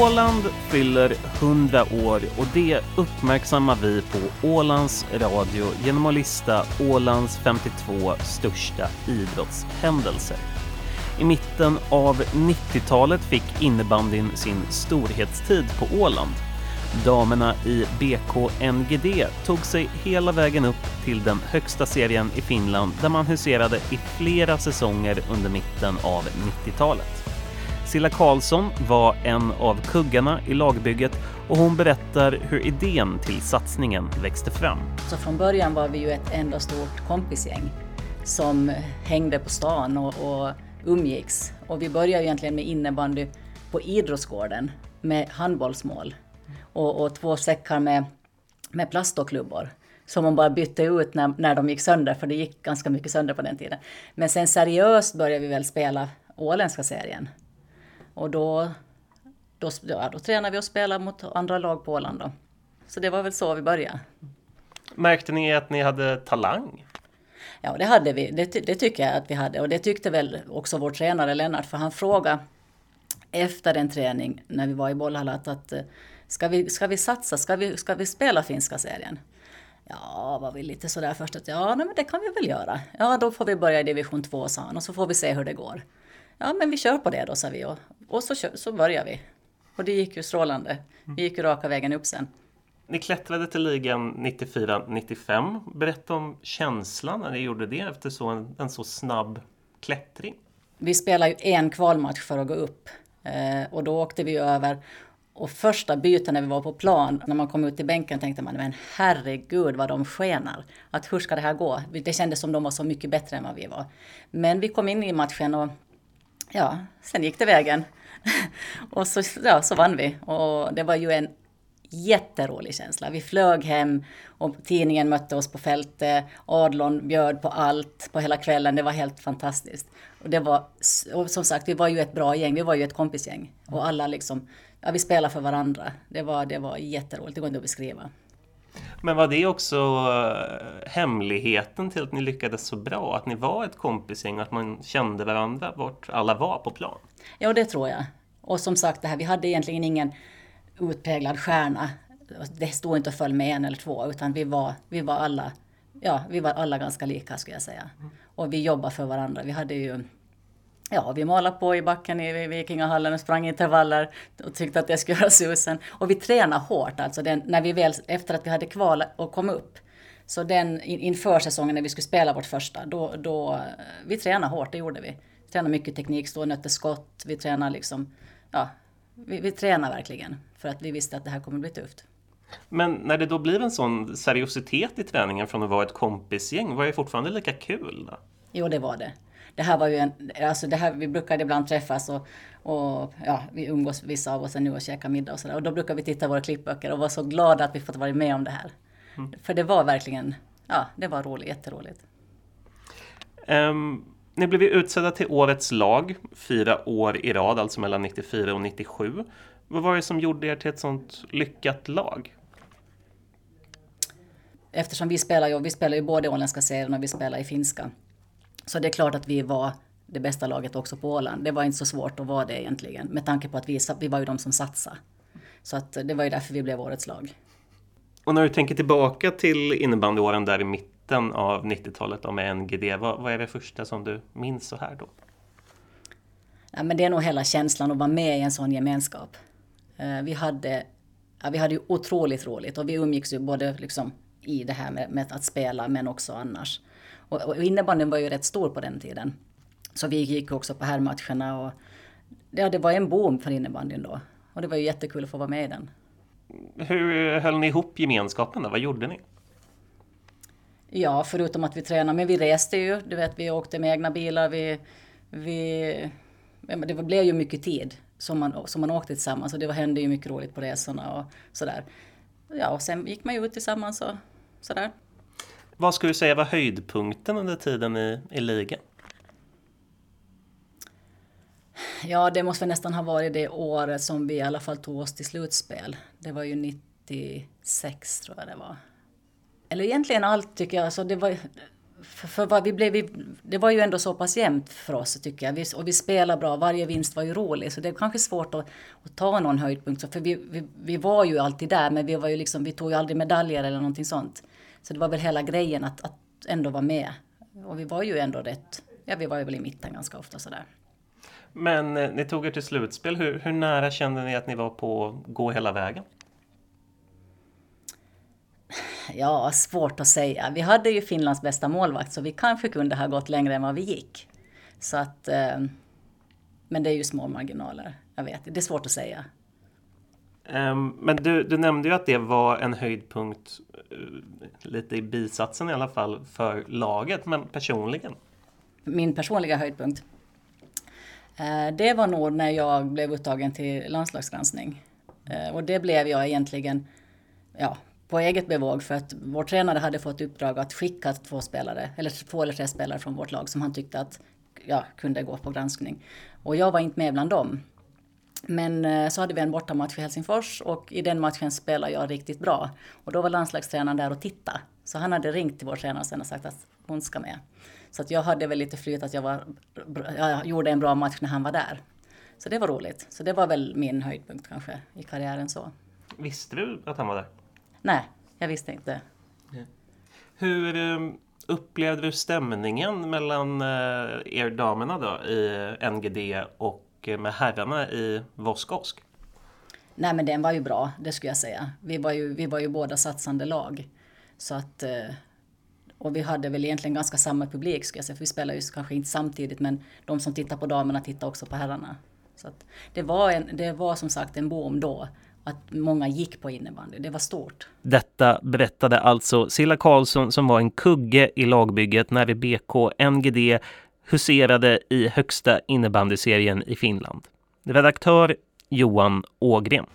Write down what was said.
Åland fyller 100 år och det uppmärksammar vi på Ålands Radio genom att lista Ålands 52 största idrottshändelser. I mitten av 90-talet fick innebandyn sin storhetstid på Åland. Damerna i BK NGD tog sig hela vägen upp till den högsta serien i Finland där man huserade i flera säsonger under mitten av 90-talet. Silla Karlsson var en av kuggarna i lagbygget och hon berättar hur idén till satsningen växte fram. Så från början var vi ju ett enda stort kompisgäng som hängde på stan och, och umgicks. Och vi började egentligen med innebandy på idrottsgården med handbollsmål och, och två säckar med, med plastoklubbor som man bara bytte ut när, när de gick sönder, för det gick ganska mycket sönder på den tiden. Men sen seriöst började vi väl spela åländska serien. Och då, då, ja, då tränade vi och spelade mot andra lag på Åland. Då. Så det var väl så vi började. Märkte ni att ni hade talang? Ja, det hade vi. Det, det tycker jag att vi hade. Och det tyckte väl också vår tränare Lennart, för han frågade efter en träning när vi var i Bollhalla att, att ska, vi, ska vi satsa, ska vi, ska vi spela finska serien? Ja, var vi lite sådär först att ja, nej, men det kan vi väl göra. Ja, då får vi börja i division 2 sa han och så får vi se hur det går. Ja, men vi kör på det då, sa vi och, och så, så började vi. Och det gick ju strålande. Vi gick ju raka vägen upp sen. Ni klättrade till ligan 94-95. Berätta om känslan när ni gjorde det efter så en, en så snabb klättring. Vi spelade ju en kvalmatch för att gå upp. Eh, och då åkte vi över. Och första byten när vi var på plan, när man kom ut i bänken tänkte man, men herregud vad de skenar. Att hur ska det här gå? Det kändes som de var så mycket bättre än vad vi var. Men vi kom in i matchen och ja, sen gick det vägen. och så, ja, så vann vi. Och det var ju en jätterolig känsla. Vi flög hem och tidningen mötte oss på fältet. Adlon bjöd på allt på hela kvällen. Det var helt fantastiskt. Och det var, och som sagt, vi var ju ett bra gäng. Vi var ju ett kompisgäng. Och alla liksom, ja, vi spelade för varandra. Det var, det var jätteroligt. Det går inte att beskriva. Men var det också eh, hemligheten till att ni lyckades så bra? Att ni var ett kompisgäng och att man kände varandra vart alla var på plan? Ja, det tror jag. Och som sagt, det här, vi hade egentligen ingen utpräglad stjärna. Det stod inte och föll med en eller två, utan vi var, vi var alla ja, vi var alla ganska lika skulle jag säga. Och vi jobbade för varandra. Vi hade ju Ja, vi målade på i backen i Vikingahallen och sprang intervaller och tyckte att det skulle göra susen. Och vi tränade hårt, alltså den, när vi väl, efter att vi hade kval och kom upp. Så den inför säsongen när vi skulle spela vårt första, då, då vi tränade hårt, det gjorde vi. Vi tränade mycket teknik, stå och nötte skott, vi tränade liksom, ja, vi, vi tränade verkligen. För att vi visste att det här kommer bli tufft. Men när det då blir en sån seriositet i träningen från att vara ett kompisgäng, var det fortfarande lika kul då? Jo, det var det det här var ju en, alltså det här, vi brukade ibland träffas och, och ja, vi umgås vissa av oss nu och käkar middag och sådär. Och då brukar vi titta i våra klippböcker och vara så glada att vi fått vara med om det här. Mm. För det var verkligen, ja, det var roligt, jätteroligt. Um, ni blev utsedda till Årets lag fyra år i rad, alltså mellan 94 och 97. Vad var det som gjorde er till ett sånt lyckat lag? Eftersom vi spelar ju, vi spelar ju både åländska serien och vi spelar i finska. Så det är klart att vi var det bästa laget också på Åland. Det var inte så svårt att vara det egentligen med tanke på att vi, vi var ju de som satsade. Så att det var ju därför vi blev årets lag. Och när du tänker tillbaka till innebandyåren där i mitten av 90-talet med NGD, vad, vad är det första som du minns så här då? Ja, men det är nog hela känslan att vara med i en sån gemenskap. Eh, vi hade, ja, vi hade ju otroligt roligt och vi umgicks ju både liksom i det här med, med att spela men också annars. Och, och innebandyn var ju rätt stor på den tiden. Så vi gick också på herrmatcherna och ja, det var en boom för innebandyn då. Och det var ju jättekul att få vara med i den. Hur höll ni ihop gemenskapen då? Vad gjorde ni? Ja, förutom att vi tränade, men vi reste ju. Du vet, vi åkte med egna bilar. Vi, vi, det blev ju mycket tid som man, som man åkte tillsammans och det hände ju mycket roligt på resorna och sådär. Ja, och sen gick man ju ut tillsammans och sådär. Vad skulle du säga var höjdpunkten under tiden i, i ligan? Ja, det måste nästan ha varit det året som vi i alla fall tog oss till slutspel. Det var ju 96 tror jag det var. Eller egentligen allt tycker jag. Alltså det var, för, för vad vi blev, vi, det var ju ändå så pass jämnt för oss tycker jag. Vi, och vi spelade bra, varje vinst var ju rolig. Så det är kanske svårt att, att ta någon höjdpunkt. För vi, vi, vi, var ju alltid där men vi, var ju liksom, vi tog ju aldrig medaljer eller någonting sånt. Så det var väl hela grejen att, att ändå vara med. Och vi var ju ändå rätt, ja vi var ju väl i mitten ganska ofta sådär. Men eh, ni tog er till slutspel. Hur, hur nära kände ni att ni var på att gå hela vägen? Ja, svårt att säga. Vi hade ju Finlands bästa målvakt så vi kanske kunde ha gått längre än vad vi gick. Så att, eh, men det är ju små marginaler. Jag vet, det är svårt att säga. Um, men du, du nämnde ju att det var en höjdpunkt, Eh, lite i bisatsen i alla fall, för laget, men personligen? Min personliga höjdpunkt? Eh, det var nog när jag blev uttagen till landslagsgranskning. Eh, och det blev jag egentligen, ja, på eget bevåg för att vår tränare hade fått uppdrag att skicka två spelare, eller två eller tre spelare från vårt lag som han tyckte att ja, kunde gå på granskning. Och jag var inte med bland dem. Men eh, så hade vi en bortamatch i Helsingfors och i den matchen spelade jag riktigt bra. Och då var landslagstränaren där och tittade. Så han hade ringt till vår tränare sen och sagt att hon ska med. Så att jag hade väl lite flyt att jag, var, jag gjorde en bra match när han var där. Så det var roligt. Så det var väl min höjdpunkt kanske i karriären så. Visste du att han var där? Nej, jag visste inte. Hur eh, upplevde du stämningen mellan eh, er damerna då i NGD och eh, med herrarna i Voskosk? Nej men den var ju bra, det skulle jag säga. Vi var ju, vi var ju båda satsande lag. Så att, och vi hade väl egentligen ganska samma publik skulle jag säga. För vi spelade ju kanske inte samtidigt men de som tittar på damerna tittar också på herrarna. Så att det, var en, det var som sagt en boom då att många gick på innebandy. Det var stort. Detta berättade alltså Silla Karlsson som var en kugge i lagbygget när BK NGD huserade i högsta innebandyserien i Finland. Redaktör Johan Ågren.